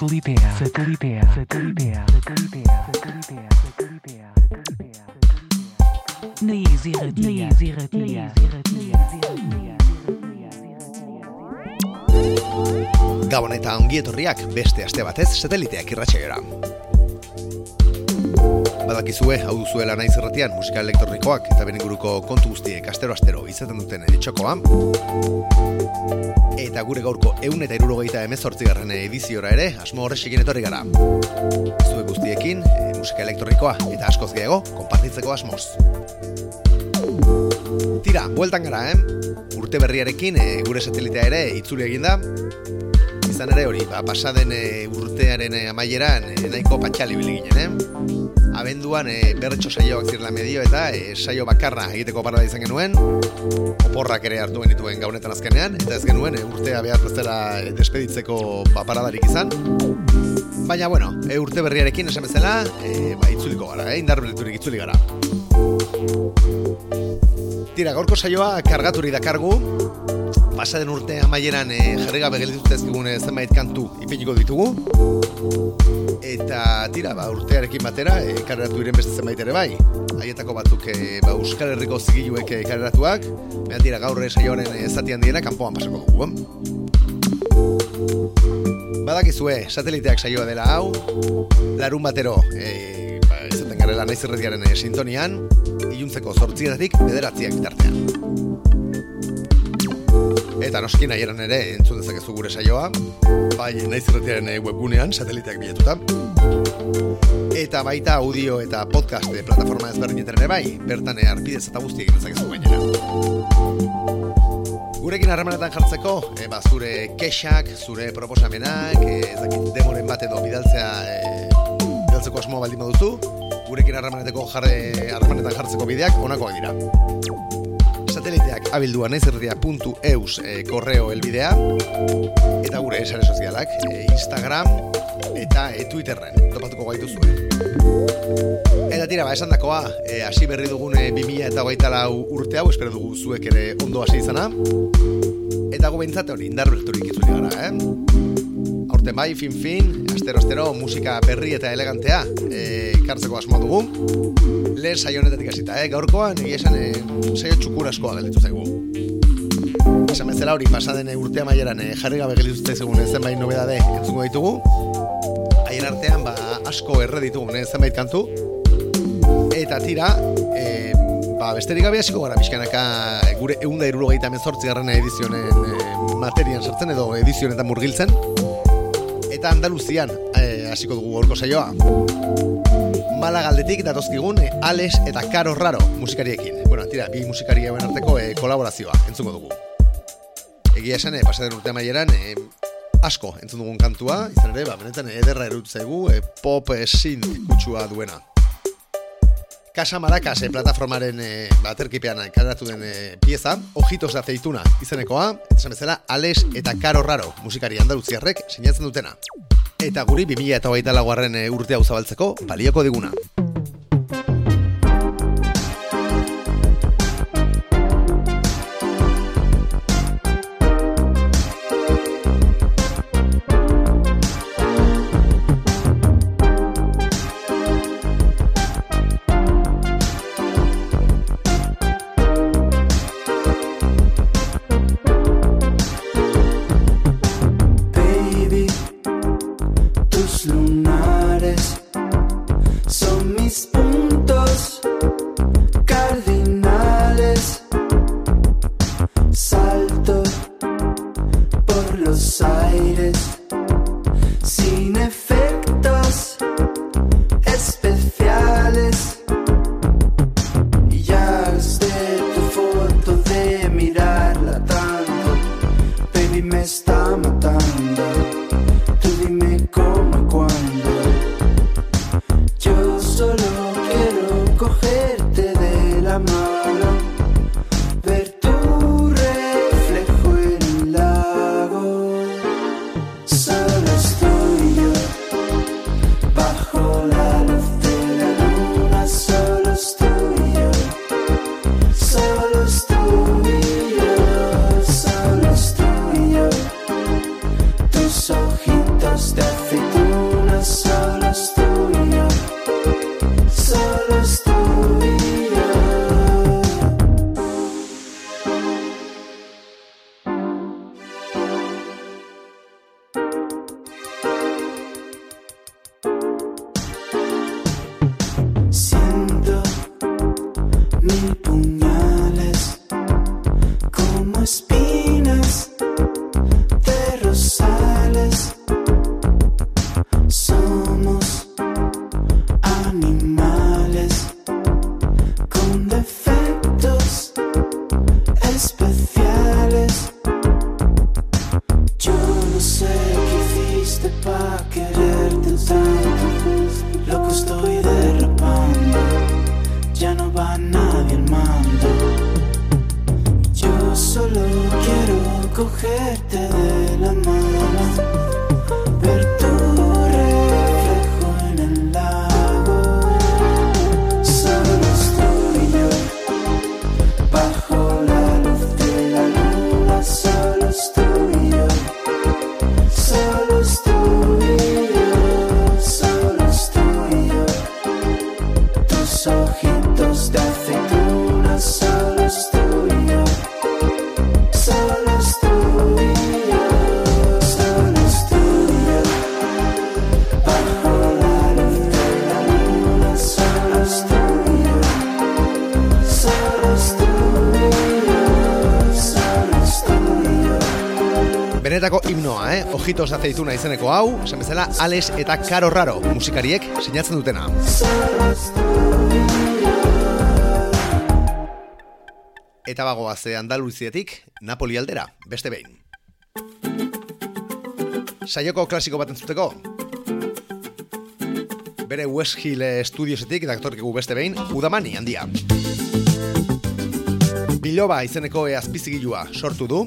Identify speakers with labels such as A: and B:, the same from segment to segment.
A: Satelitea. Satelitea. Satelitea. Satelitea. Satelitea. Satelitea. Satelitea. Neiziratia. Neiziratia.
B: Gabon eta ongietorriak beste aste batez sateliteak irratsaioa. Badakizue, hau duzuela naiz erratian musika elektronikoak eta beren inguruko kontu guztiek astero-astero izaten duten etxokoa. Eta gure gaurko eun eta irurogeita emezortzigarren ediziora ere, asmo horrexekin etorri gara. Zue guztiekin, e, musika elektronikoa eta askoz gehiago, konpartitzeko asmoz. Tira, bueltan gara, eh? Urte berriarekin e, gure satelitea ere itzuli eginda, izan ere hori, ba, pasaden e, urtearen e, amaieran e, nahiko patxali biliginen, eh? Abenduan e, berretxo saioak zirela medio eta e, saio bakarra egiteko parada izan genuen. Oporrak ere hartu genituen gaunetan azkenean Eta ez genuen e, urtea behar bezala despeditzeko ba, paradarik izan. Baina bueno, e, urte berriarekin esan bezala e, ba, itzuliko gara, e, indarbeleturik itzuli gara. Tira, gaurko saioa kargaturi dakargu. Pasaden urte amaieran e, jarri gabe e, zenbait kantu ipiniko ditugu eta tira ba, urtearekin batera e, kareratu iren beste zenbait ere bai. Haietako batzuk e, ba, Euskal Herriko zigiluek e, kareratuak baina tira gaur saioaren e, zatian diena kanpoan pasako dugu eh? badakizue sateliteak saioa dela hau. Larun batero e, ba, izaten garela naiz erretiaren e, sintonian. Iluntzeko zortzietatik bederatziak bitartean Eta noski nahieran ere entzun dezakezu gure saioa, bai naiz irretiaren eh, webgunean, sateliteak bilatuta. Eta baita audio eta podcast plataforma ezberdinetan ere bai, bertan arpidez eta guztiek dezakezu gainera. Gurekin harremanetan jartzeko, e, ba, zure kexak, zure proposamenak, e, ezakit demoren bat edo bidaltzea e, bidaltzeko asmo baldin baduzu, gurekin harremaneteko jarre harremanetan jartzeko bideak onakoak dira sateliteak abildua naizerdia.eus e, eh, korreo elbidea eta gure esare sozialak e, Instagram eta e, Twitterren. Topatuko gaitu zuen eta tira ba esan dakoa hasi berri dugun e, 2000 eta gaita urte hau espero dugu zuek ere ondo hasi izana. Eta gu behintzate hori indar berturik itzuli gara eh? aurten bai fin fin astero astero musika berri eta elegantea e, kartzeko asmoa dugu lehen saio honetatik hasita, eh? gaurkoan egia esan e, saio txukur askoa gelditu zaigu. Esan bezala hori pasaden urtea maieran e, jarri gabe gelditu zaigun zenbait nobedade entzungo ditugu. Haien artean ba, asko erre ditugu eh, zenbait kantu. Eta tira, e, ba, besterik gabe hasiko gara bizkanaka gure eunda irurogeita edizionen e, materian sartzen edo edizionetan murgiltzen. Eta Andaluzian hasiko dugu gorko saioa. Malagaldetik datozkigun e, Alex eta Karo Raro musikariekin. Bueno, tira, bi musikari hauen arteko e, kolaborazioa, entzungo dugu. Egia esan, e, pasaden urte maieran, e, asko entzun dugun kantua, izan ere, ba, benetan ederra erutzegu, e, pop e, synth kutsua duena. Casa Maracas e, plataformaren e, baterkipean karatu den e, pieza, Ojitos de Aceituna izenekoa, esan bezala Alex eta Karo Raro musikari andaluziarrek sinatzen dutena eta guri 2008 laguarren eh, urte hau zabaltzeko balioko diguna.
C: Benetako himnoa, eh? Ojitos aceituna izeneko hau, esan bezala Alex eta Caro Raro musikariek sinatzen dutena. Eta bagoa ze Andaluzietik Napoli aldera, beste behin. Saioko klasiko bat entzuteko. Bere West Hill Studiosetik, daktorkegu beste behin, Udamani handia. Biloba izeneko e azpizigilua sortu du,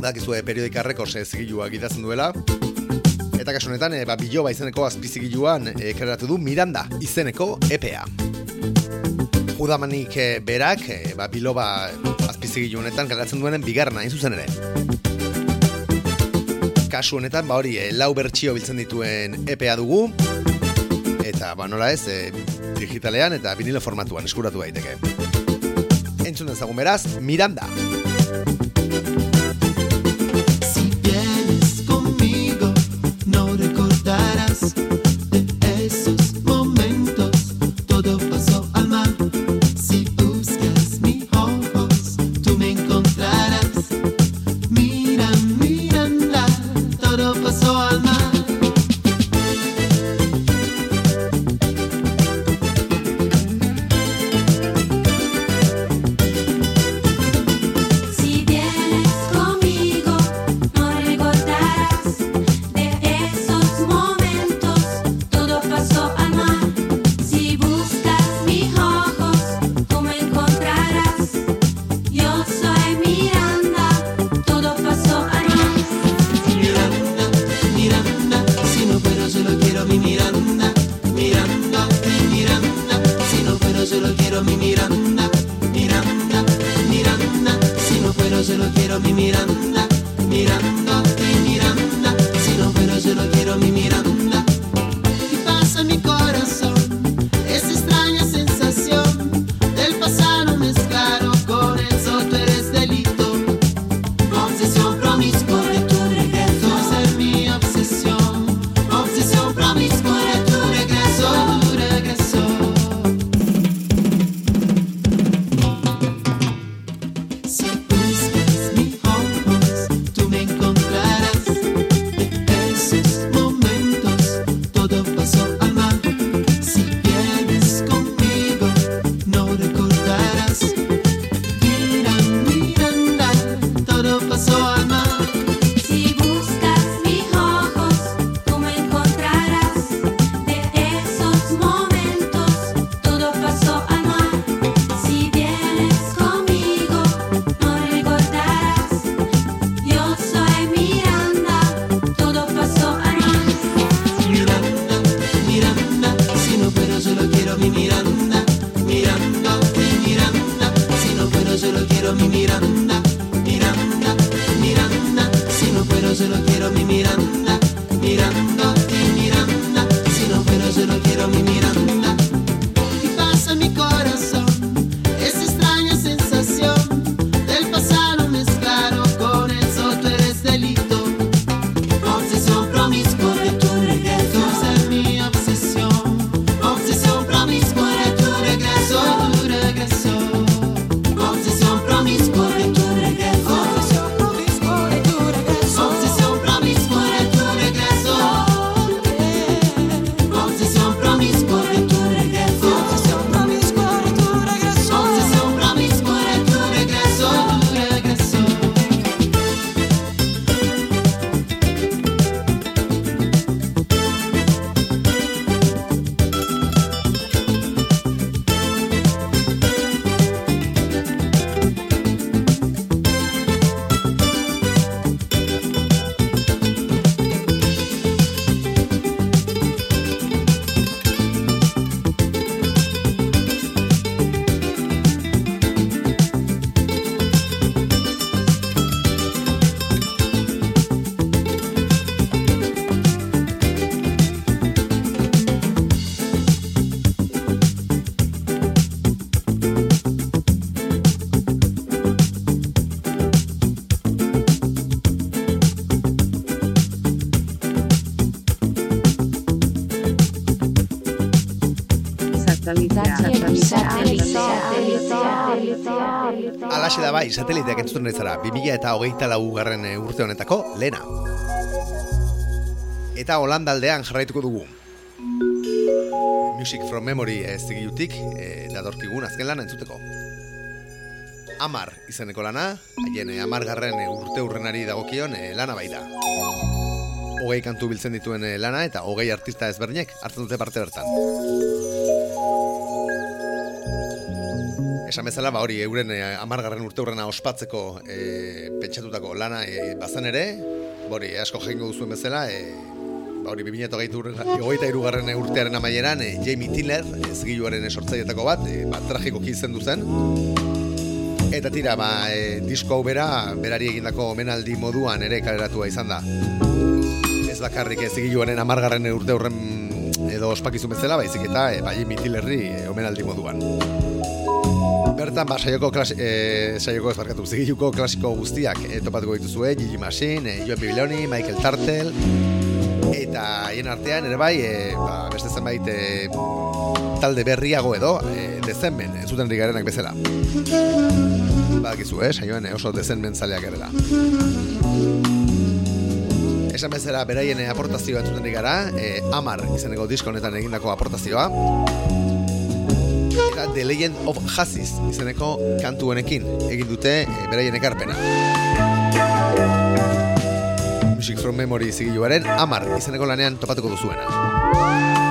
C: dakizue periodika rekors zigilua gidatzen duela, eta kasu honetan, e, ba, Biloba izeneko azpizigiluan e, du Miranda izeneko EPA. Udamanik e, berak, e, ba, Biloba azpizigilu honetan kreatzen duenen bigarna, hain zuzen ere. Kasu honetan, ba hori, e, lau bertxio biltzen dituen EPA dugu, eta ba nola ez, e, digitalean eta vinilo formatuan eskuratu daiteke. Entzun dezagun beraz, Miranda.
B: Bai, sateliteak entzuten nezara, 2000 eta hogeita lagugarren eh, urte honetako, lena. Eta Holandaldean jarraituko dugu. Music from Memory ez zigilutik, e, dadorkigun azken lana entzuteko. Amar izeneko lana, haien eh, amargarren urte urrenari dagokion e, lana baita. Hogei kantu biltzen dituen lana eta hogei artista ezberdinek hartzen dute parte bertan. Esan bezala, ba hori, euren eh, amargarren urte urrena ospatzeko eh, pentsatutako lana eh, bazen ere, hori, asko jengo duzuen bezala, eh, ba hori, 2008 irugarren urtearen amaieran, eh, Jamie Tiller, ez giluaren esortzaietako bat, eh, ba, tragikoki izen duzen. Eta tira, ba, eh, disko hau bera, berari egindako omenaldi moduan ere kaleratua izan da. Ez bakarrik ez giluaren amargarren urte urren edo ospakizun bezala, baizik eta eh, ba, Jamie Tillerri eh, omenaldi moduan. Bertan, ba, saioko, klasi, e, saioko ezbarkatu, zigiluko klasiko guztiak e, topatuko dituzue, Gigi Machine, e, Joan Bibiloni, Michael Tartel, eta hien artean, ere bai, e, ba, beste zenbait e, talde berriago edo, e, dezenmen, entzuten rigarenak bezala. Ba, gizu, eh, saioen oso dezenmen zaleak ere da. Esan bezala, beraien aportazioa entzuten rigara, e, Amar izeneko diskonetan egindako aportazioa, eta The Legend of Hasis izeneko kantu honekin egin dute e, beraien ekarpena. Music from Memory zigiluaren Amar izeneko lanean topatuko duzuena.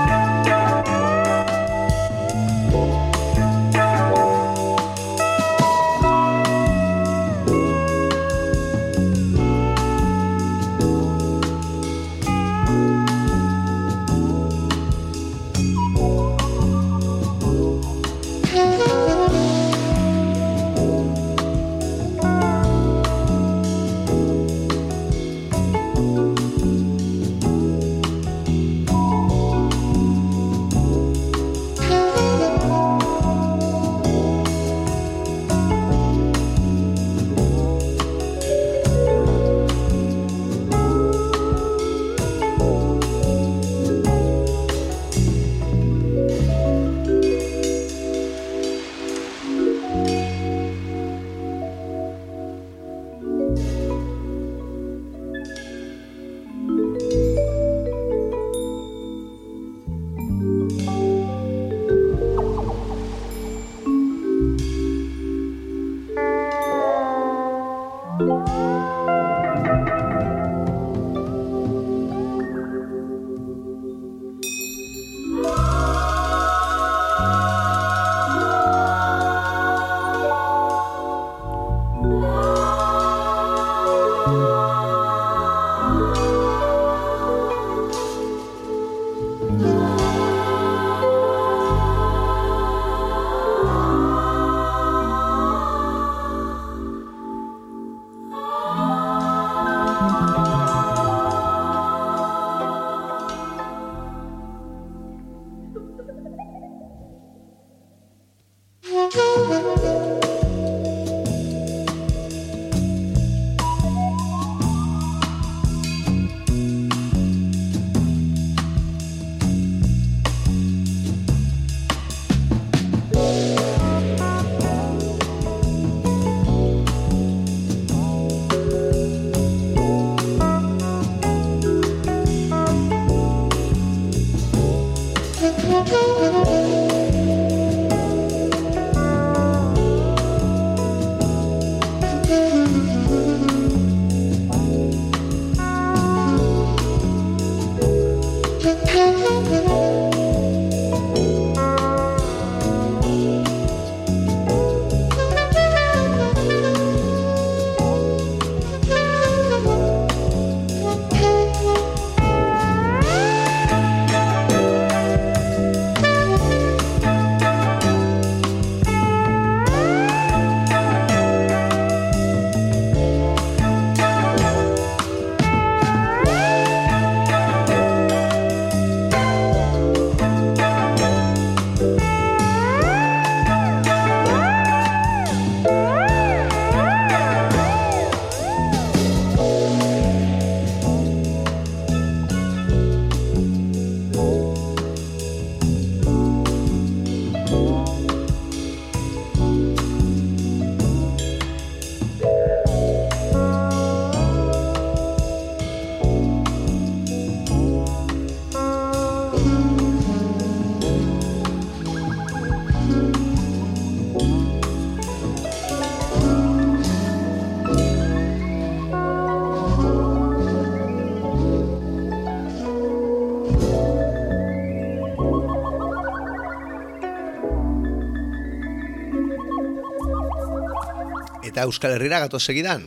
B: Eta Euskal Herrira gato segidan.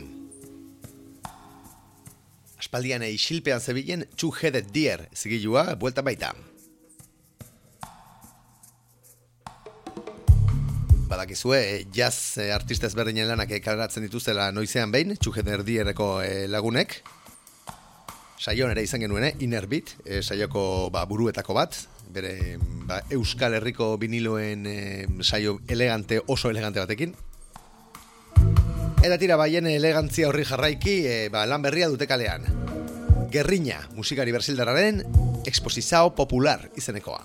B: Aspaldian isilpean zebilen Two Headed Deer zigilua buelta baita. Badakizue, jazz eh, artista ezberdinen lanak kaleratzen dituzela noizean behin, Two Headed Deerreko eh, lagunek. Saion ere izan genuen, eh? Inner Beat, eh, saioko ba, buruetako bat, bere ba, Euskal Herriko viniloen eh, saio elegante, oso elegante batekin. Eta tira baien elegantzia horri jarraiki e, ba, lan berria dute kalean. Gerriña, musikari bersildararen, exposizao popular izenekoa.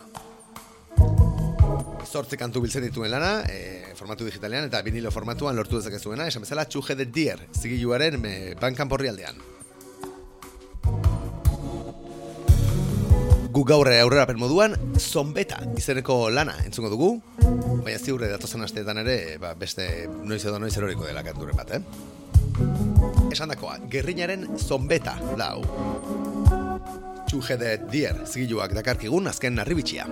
B: Zortze kantu biltzen dituen lana, e, formatu digitalean eta vinilo formatuan lortu dezakezuena, esan bezala txuge de dier, zigiluaren e, bankan porri aldean. Gu gaur aurrera per moduan zonbeta izeneko lana entzuko dugu. Baina ziurre datozen asteetan ere ba, beste noiz edo noiz eroriko dela kanturen bat, eh? Esan dakoa, gerrinaren zonbeta lau. Txuge de dier zigiluak dakarkigun azken narribitxia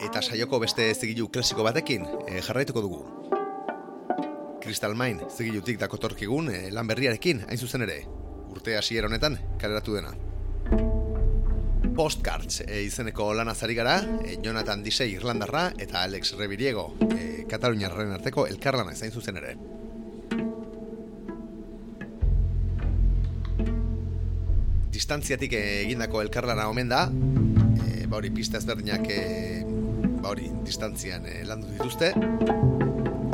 B: Eta saioko beste zigilu klasiko batekin e, jarraituko dugu. Crystal Mine zigilutik dakotorkigun e, lan berriarekin, hain zuzen ere. Urte hasiera honetan, kaleratu dena. Postcards e, izeneko lan azari gara, e, Jonathan Disey Irlandarra eta Alex Reviriego e, Kataluniarren arteko elkarlana zain zuzen ere. Distantziatik egindako elkarlana omen da, e, ba hori pista ezberdinak e, ba hori, distantzian e, landu dituzte.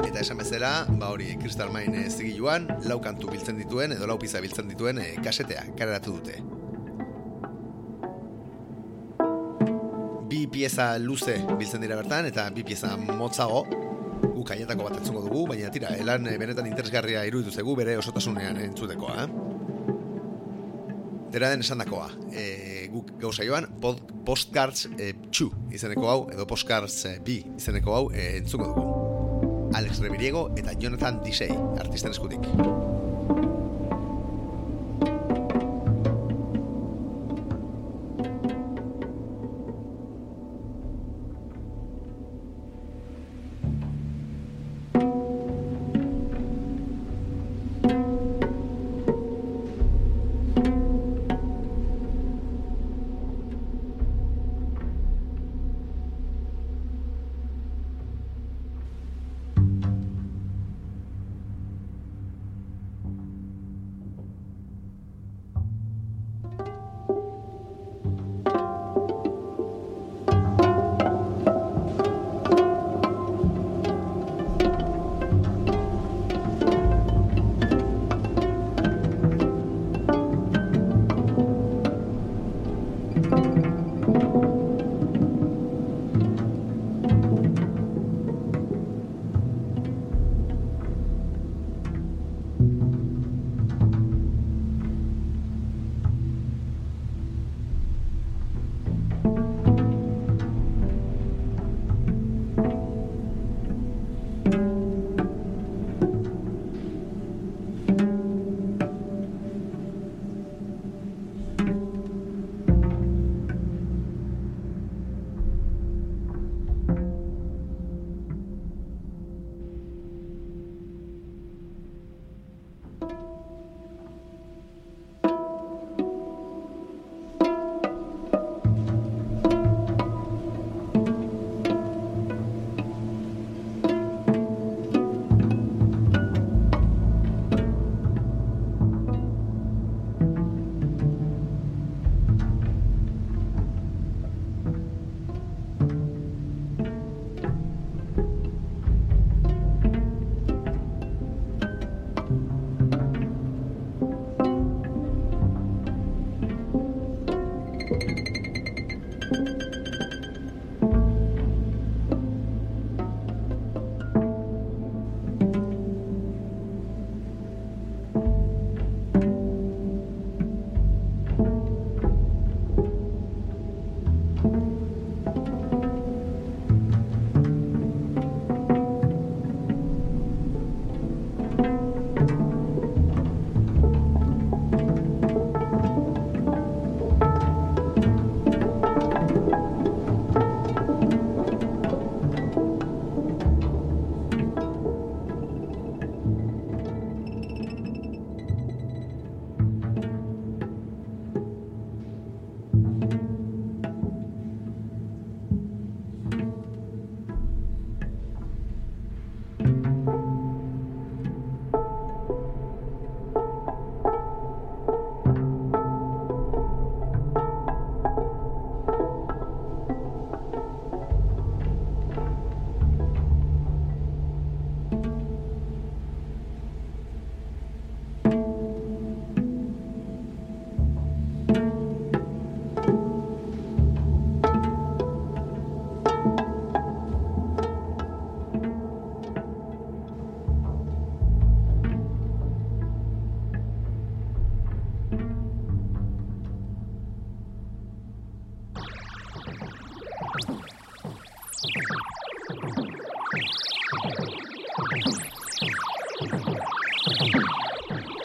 B: Eta esan bezala, ba hori, Crystal Mine e, zigiluan, lau kantu biltzen dituen, edo lau pizza biltzen dituen e, kasetea, kareratu dute. Bi pieza luze biltzen dira bertan, eta bi pieza motzago, guk bat entzungo dugu, baina tira, elan benetan interesgarria iruditu zegu bere osotasunean entzutekoa. Eh? Dera den esan dakoa, e, guk gauza joan, pod, postcards e, txu izeneko hau, edo postcards e, bi izeneko hau e, entzuko dugu. Alex Rebiriego eta Jonathan Disey, artisten eskutik.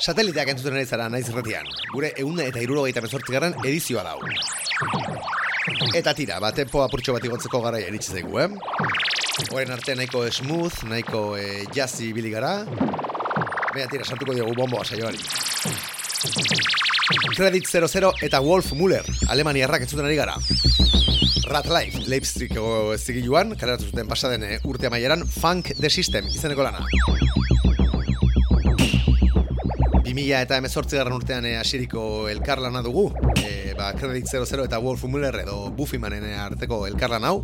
B: Sateliteak entzuten ari zara naiz erretian. Gure egun eta irurogeita mezortzi garen edizioa dau. Eta tira, ba, tempo apurtxo bat igotzeko gara eritxe zaigu, eh? Horren arte nahiko smooth, nahiko e, jazzy bili gara. Baina tira, sartuko diogu bomboa saioari. Credit 00 eta Wolf Muller, Alemaniarrak entzuten ari gara. Rat Life, Leipzigko zigiluan, kaleratu zuten pasaden eh, urte amaieran, Funk The System izeneko lana. 2000 eta emezortzi garran urtean e, asiriko elkarlana dugu e, ba, Credit 00 eta Wolf Muller edo Buffymanen arteko elkarlan hau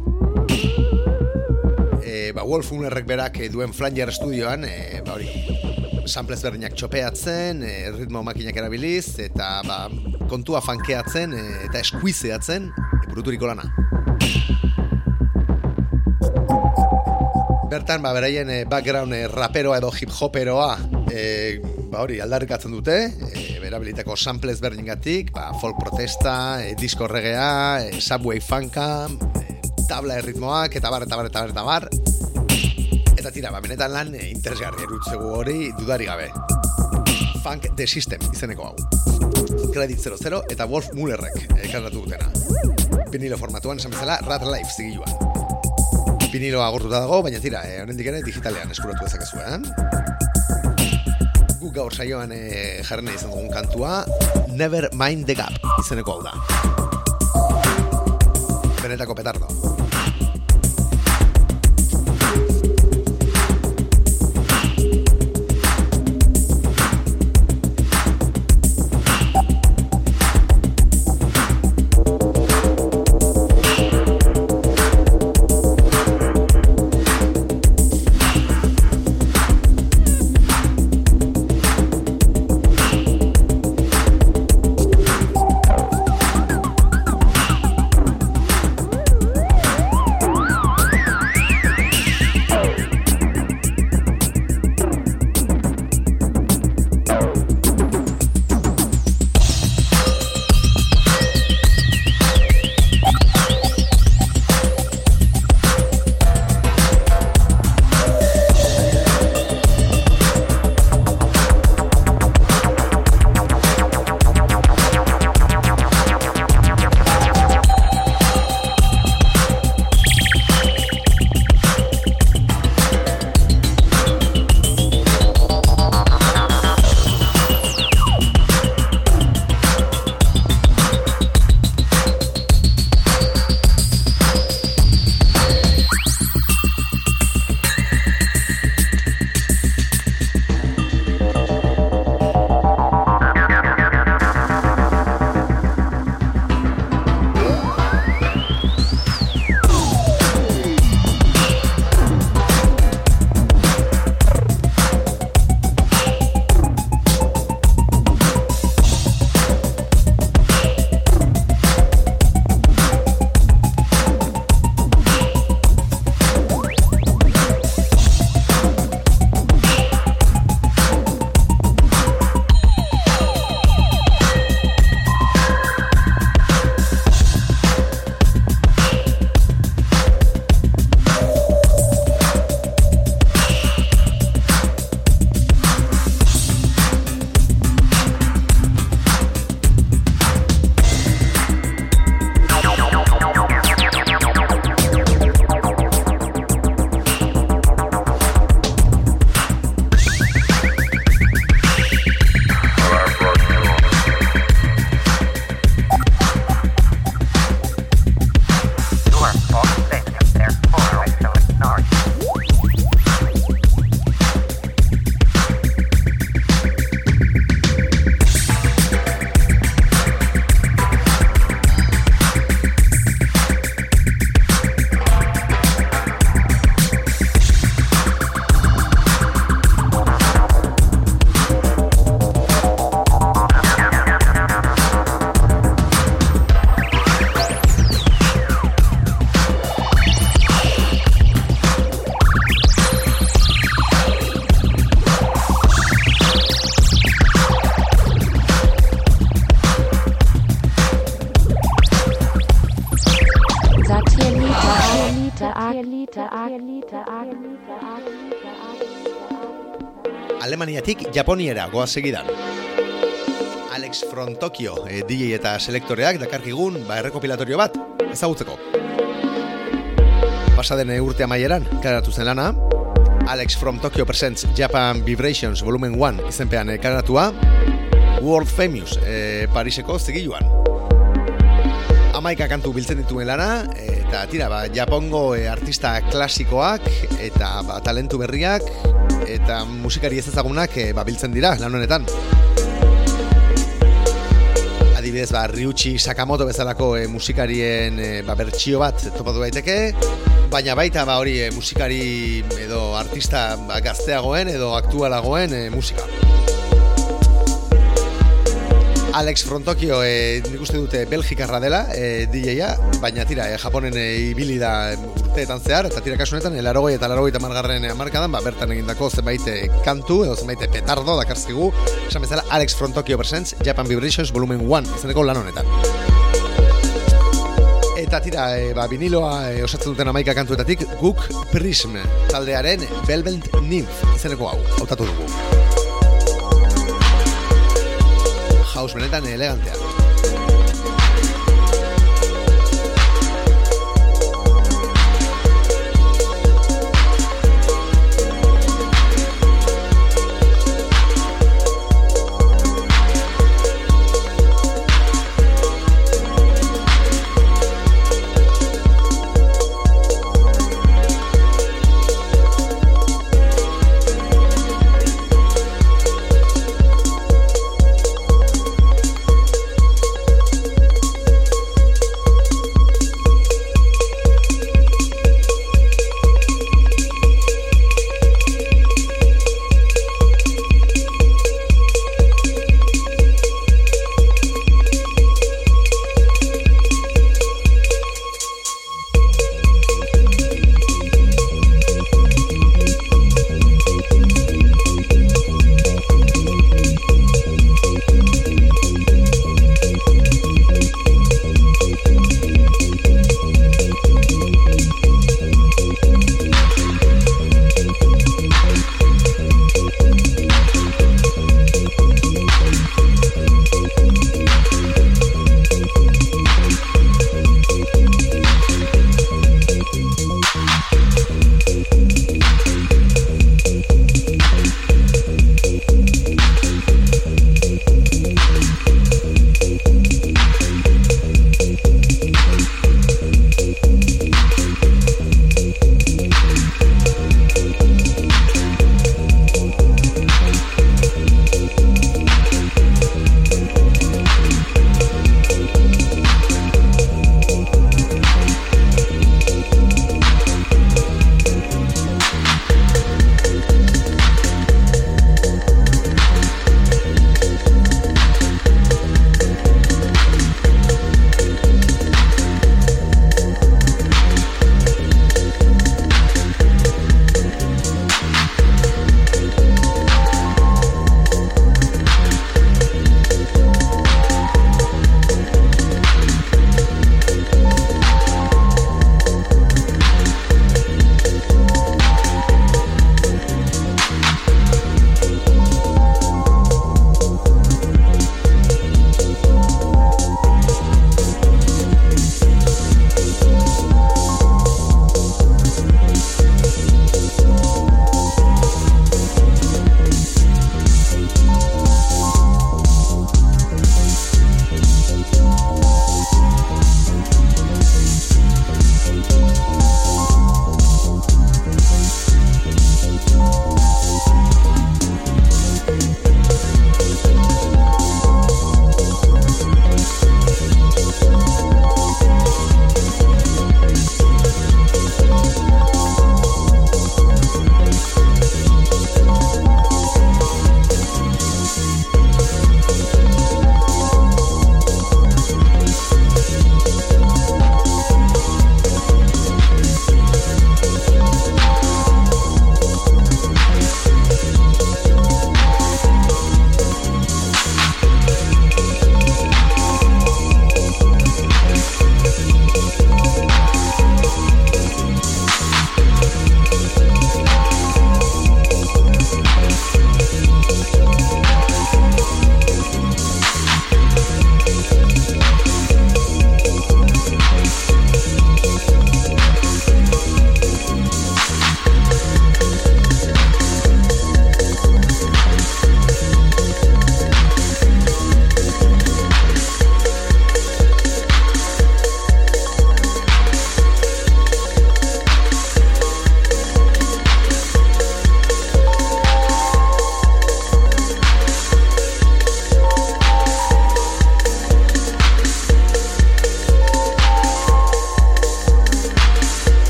B: e, ba, Wolf Unerrek berak e, duen Flanger Studioan, e, ba, hori, samplez berdinak txopeatzen, e, ritmo makinak erabiliz, eta ba, kontua fankeatzen e, eta eskuizeatzen e, buruturiko lana. Bertan, ba, beraien e, background e, raperoa edo hip-hoperoa e, ba, hori, aldarrikatzen dute, e, berabilitako samples berdingatik, ba, folk protesta, e, disco regea, e, subway funka, e, tabla erritmoak, eta bar, eta bar, eta bar, eta bar. Eta tira, ba, benetan lan e, interesgarri erutzegu hori dudari gabe. Funk The System izeneko hau. Credit 00 eta Wolf Mullerrek ekarratu dutena. Vinilo formatuan, esan bezala, Rat Life zigiluan. Vinilo agortuta dago, baina tira, eh, honendik ere digitalean eskuratu ezakezu, eh? Gaur saioan eh, jarrena izan dugun kantua, Never Mind the Gap izeneko hau da. Benetako petardo. Japoniera goaz segidan. Alex Frontokio e, DJ eta selektoreak dakarkigun ba errekopilatorio bat ezagutzeko. Pasaden urte amaieran karatu zen lana, Alex from Tokyo Presents Japan Vibrations Volumen 1 izenpean e, karatua, World Famous e, Pariseko zigiluan. Amaika kantu biltzen dituen lana, eta tira, ba, Japongo e, artista klasikoak eta ba, talentu berriak eta musikari ez ezagunak e, ba, biltzen dira lan honetan. adibidez, ba, Ryuichi Sakamoto bezalako e, musikarien e, ba, bertsio bat topatu daiteke, baina baita ba, hori e, musikari edo artista ba, gazteagoen edo aktualagoen e, musika. Alex Frontokio e, nik uste dute Belgikarra dela e, DJ-a, baina tira, e, Japonen e, ibili da urteetan zehar, eta tira kasunetan, elarogoi eta larogoi eta margarren amarkadan, ba, bertan egindako zenbait kantu, edo zenbait petardo dakarzigu, esan bezala Alex Frontokio Presents Japan Vibrations Volumen 1, izaneko lan honetan. Eta tira, e, ba, viniloa e, osatzen duten amaika kantuetatik, guk Prism taldearen Velvet Nymph izeneko hau, hautatu dugu. house benetan elegantea.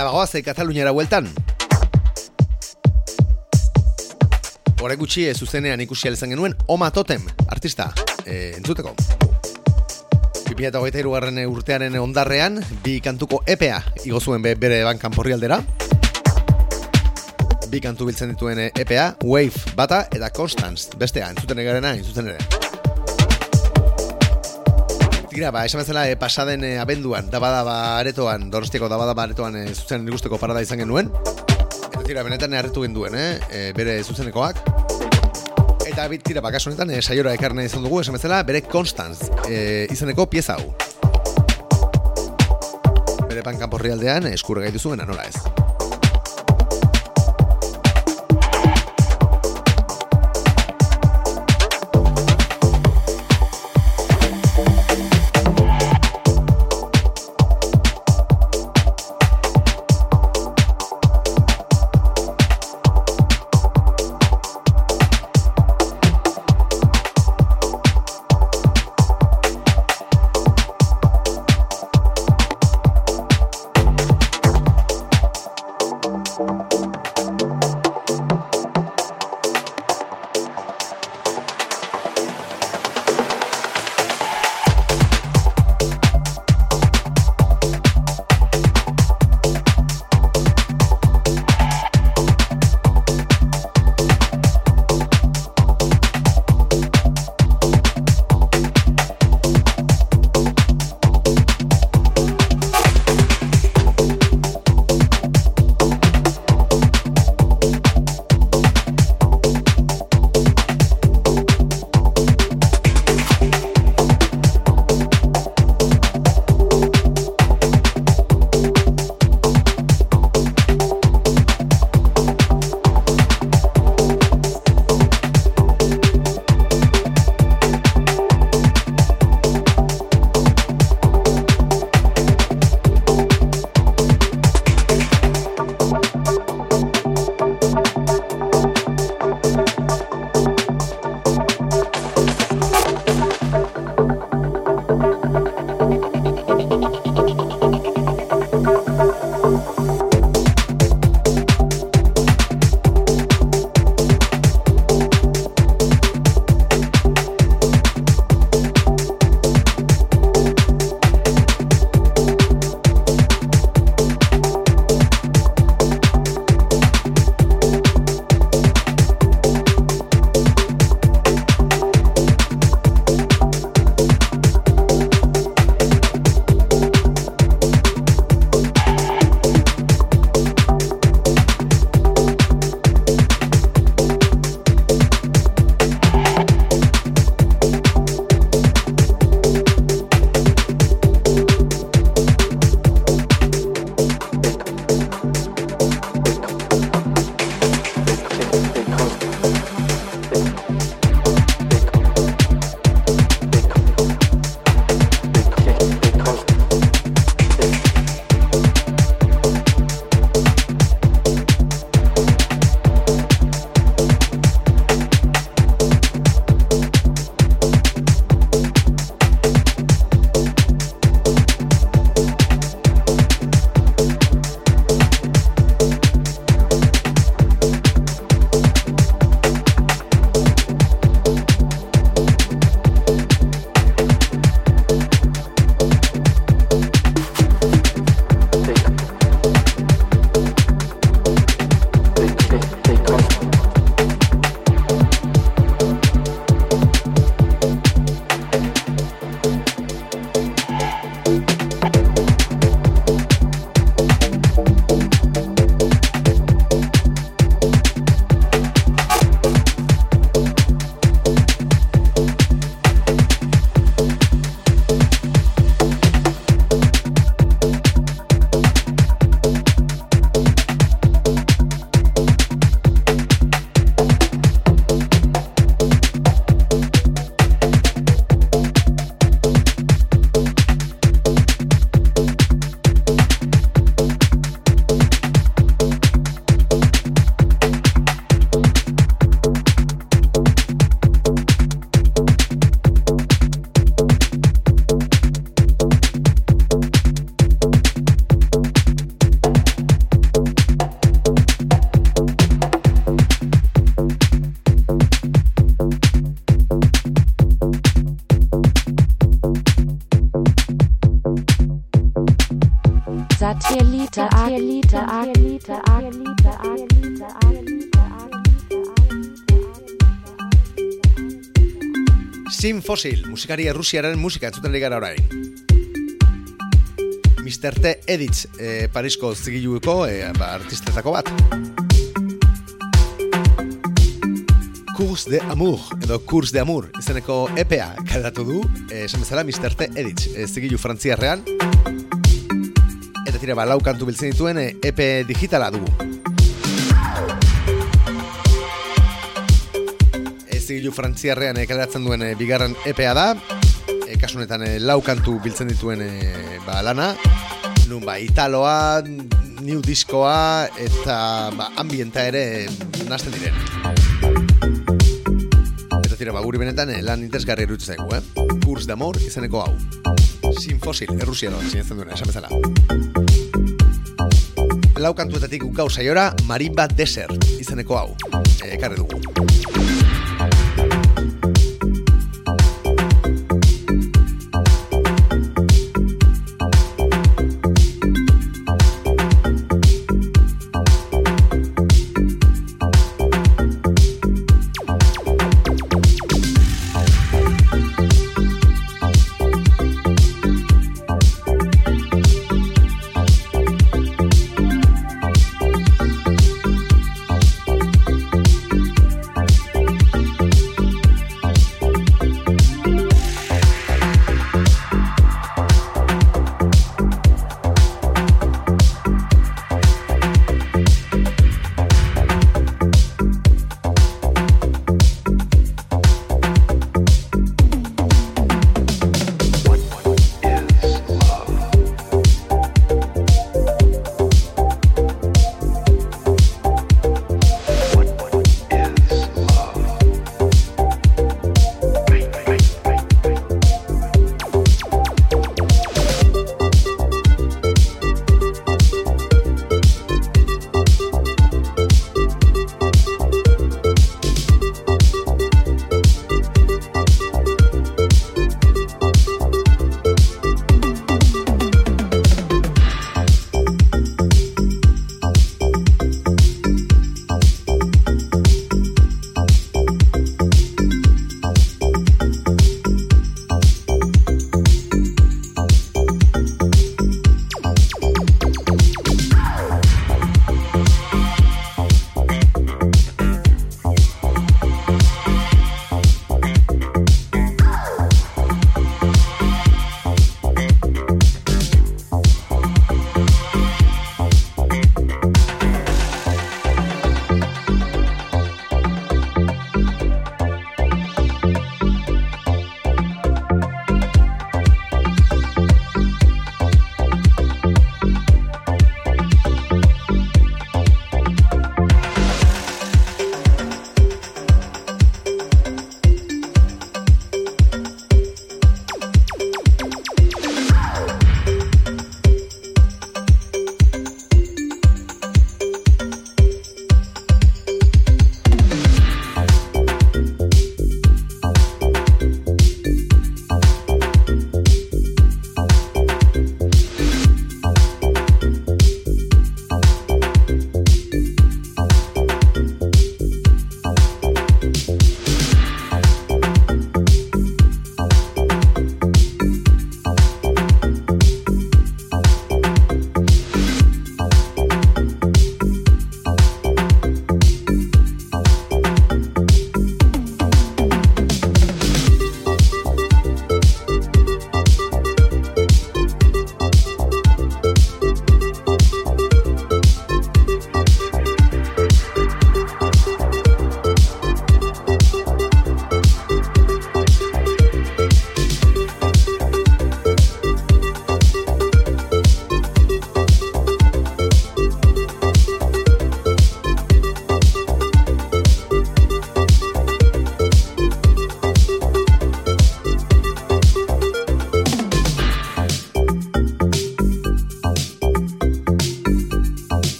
B: Eta bagoaz, e, Kataluniara hueltan. Hore gutxi e, zuzenean ikusi izan genuen Oma Totem, artista, e, entzuteko. 2008 garren urtearen ondarrean, bi kantuko EPA igo zuen be, bere bankan porri aldera. Bi kantu biltzen dituen EPA, Wave bata eta Constance, bestea, entzuten egarena, entzuten ere. Tira, ba, esan bezala, e, pasaden e, abenduan, dabadaba aretoan, donostiako dabadaba aretoan e, zuzen ikusteko parada izan genuen. Eta tira, benetan harritu genduen? E, bere zuzenekoak. Eta bit, tira, bakaso honetan, e, saiora ekarne izan dugu, esan bezala, bere Constance e, izaneko pieza hau. Bere pankan porri aldean, eskurra gaitu zuen, nola ez. Sin Fossil, musikari errusiaren musika entzuten ari gara orain. Mr. T. Editz, e, Parisko zigiluko e, ba, artistetako bat. Kurs de Amour, edo Kurs de Amour, izeneko EPA kalatu du, e, esan bezala Mr. T. Editz, e, zigilu frantziarrean. Eta tira, ba, lau kantu biltzen dituen e, EP digitala dugu. E, zigilu frantziarrean e, kaleratzen duen e, bigarren EPA da, e, kasunetan e, lau kantu biltzen dituen e, ba, lana, nun ba, italoa, new diskoa eta ba, ambienta ere nazten diren. Eta tira, ba, guri benetan lan interesgarri erutzen eh? Kurs d'amor izeneko hau. Sin fosil, errusiano, sinetzen duena, esan bezala. Lau kantuetatik gau saiora, Marimba Desert izeneko hau. Ekarri dugu.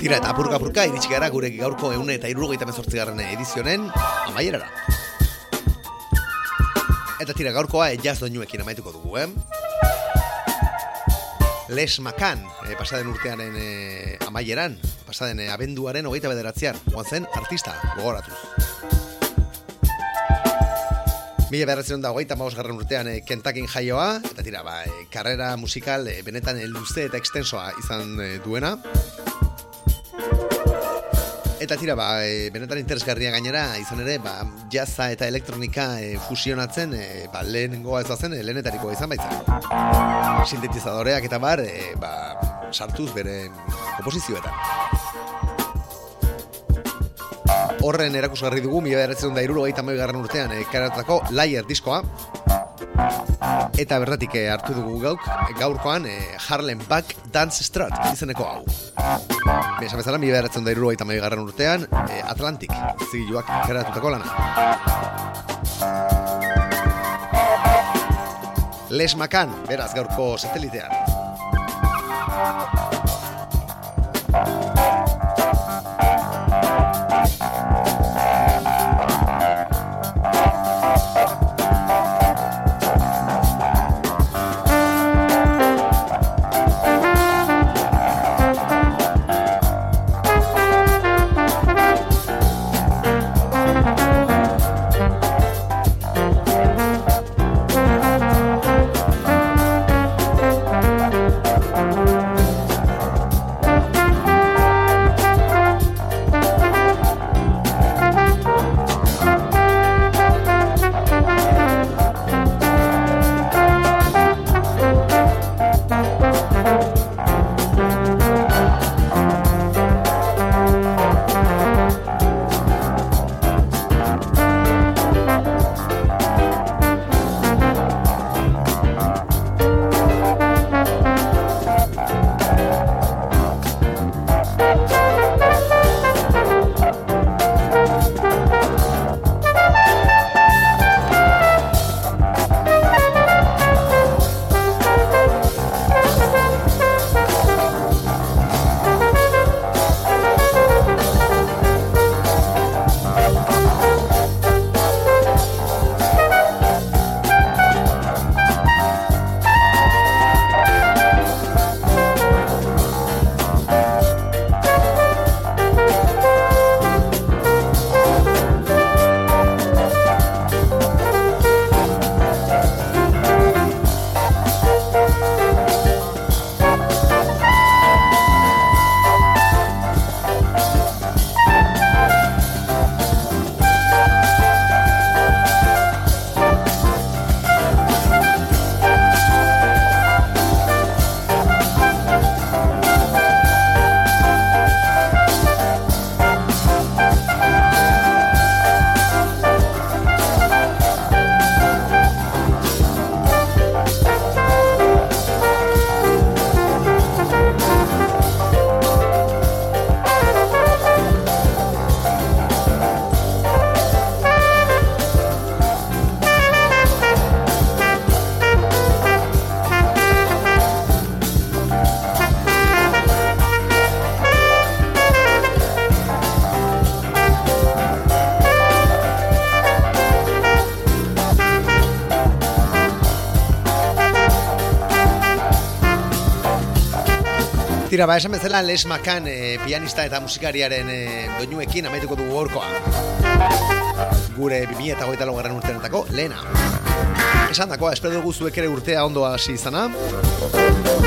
B: Tira eta apurka apurka iritsi gara gure gaurko eune eta irurogeita mezortzigarren edizionen amaierara. Eta tira gaurkoa jazz doinuekin amaituko dugu, eh? Les Makan, e, pasaden urtearen e, amaieran, pasaden e, abenduaren hogeita bederatzean, joan zen artista, gogoratuz. Mila beharretzen da hogeita maus garren urtean e, Kentakin jaioa, eta tira, ba, e, karrera musikal e, benetan e, luze eta extensoa izan e, duena. Eta tira, ba, e, benetan interesgarria gainera, izan ere, ba, jazza eta elektronika e, fusionatzen, e, ba, lehenengoa ez zen, e, lehenetarikoa izan baitzen. Sintetizadoreak eta bar, e, ba, sartuz bere komposizioetan. Horren erakusgarri dugu, mila beratzen da iruro garren urtean e, karatako Liar diskoa. Eta berratik eh, hartu dugu gauk, gaurkoan e, Harlem Back Dance Strut izeneko hau. Besa bezala, mila beratzen da iruro garren urtean e, Atlantic zigiluak karatutako lana. Les Macan, beraz gaurko satelitean. Tira, ba, esan bezala Les Macan e, pianista eta musikariaren e, doinuekin amaituko dugu gorkoa. Gure 2000 eta goita logarren urtenetako lehena. Esan dakoa, espero dugu zuek ere urtea ondoa hasi izana.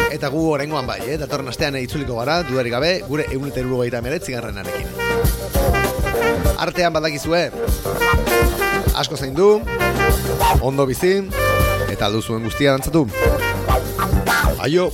B: Eta gu orengoan bai, eh? datorren astean itzuliko gara, dudarik gabe, gure erugu gaita meretzi arekin. Artean badakizue, asko zein du, ondo bizi, eta aldu zuen guztia dantzatu. Aio!